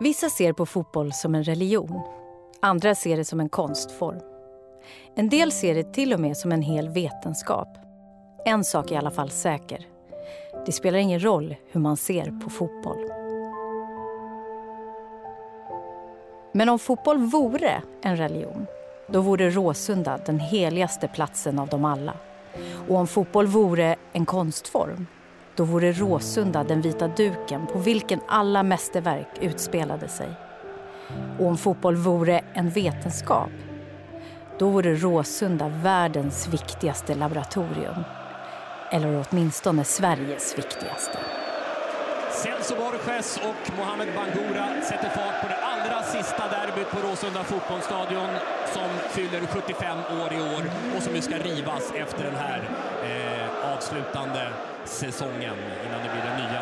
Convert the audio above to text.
Vissa ser på fotboll som en religion. Andra ser det som en konstform. En del ser det till och med som en hel vetenskap. En sak är i alla fall säker. Det spelar ingen roll hur man ser på fotboll. Men om fotboll vore en religion, då vore Råsunda den heligaste platsen av dem alla. Och om fotboll vore en konstform, då vore Råsunda den vita duken på vilken alla mästerverk utspelade sig. Och om fotboll vore en vetenskap, då vore Råsunda världens viktigaste laboratorium. Eller åtminstone Sveriges viktigaste. Celso Borges och Mohamed Bangura sätter fart på det allra sista derbyt på Råsunda fotbollsstadion som fyller 75 år i år och som nu ska rivas efter den här eh, avslutande säsongen innan det blir den nya.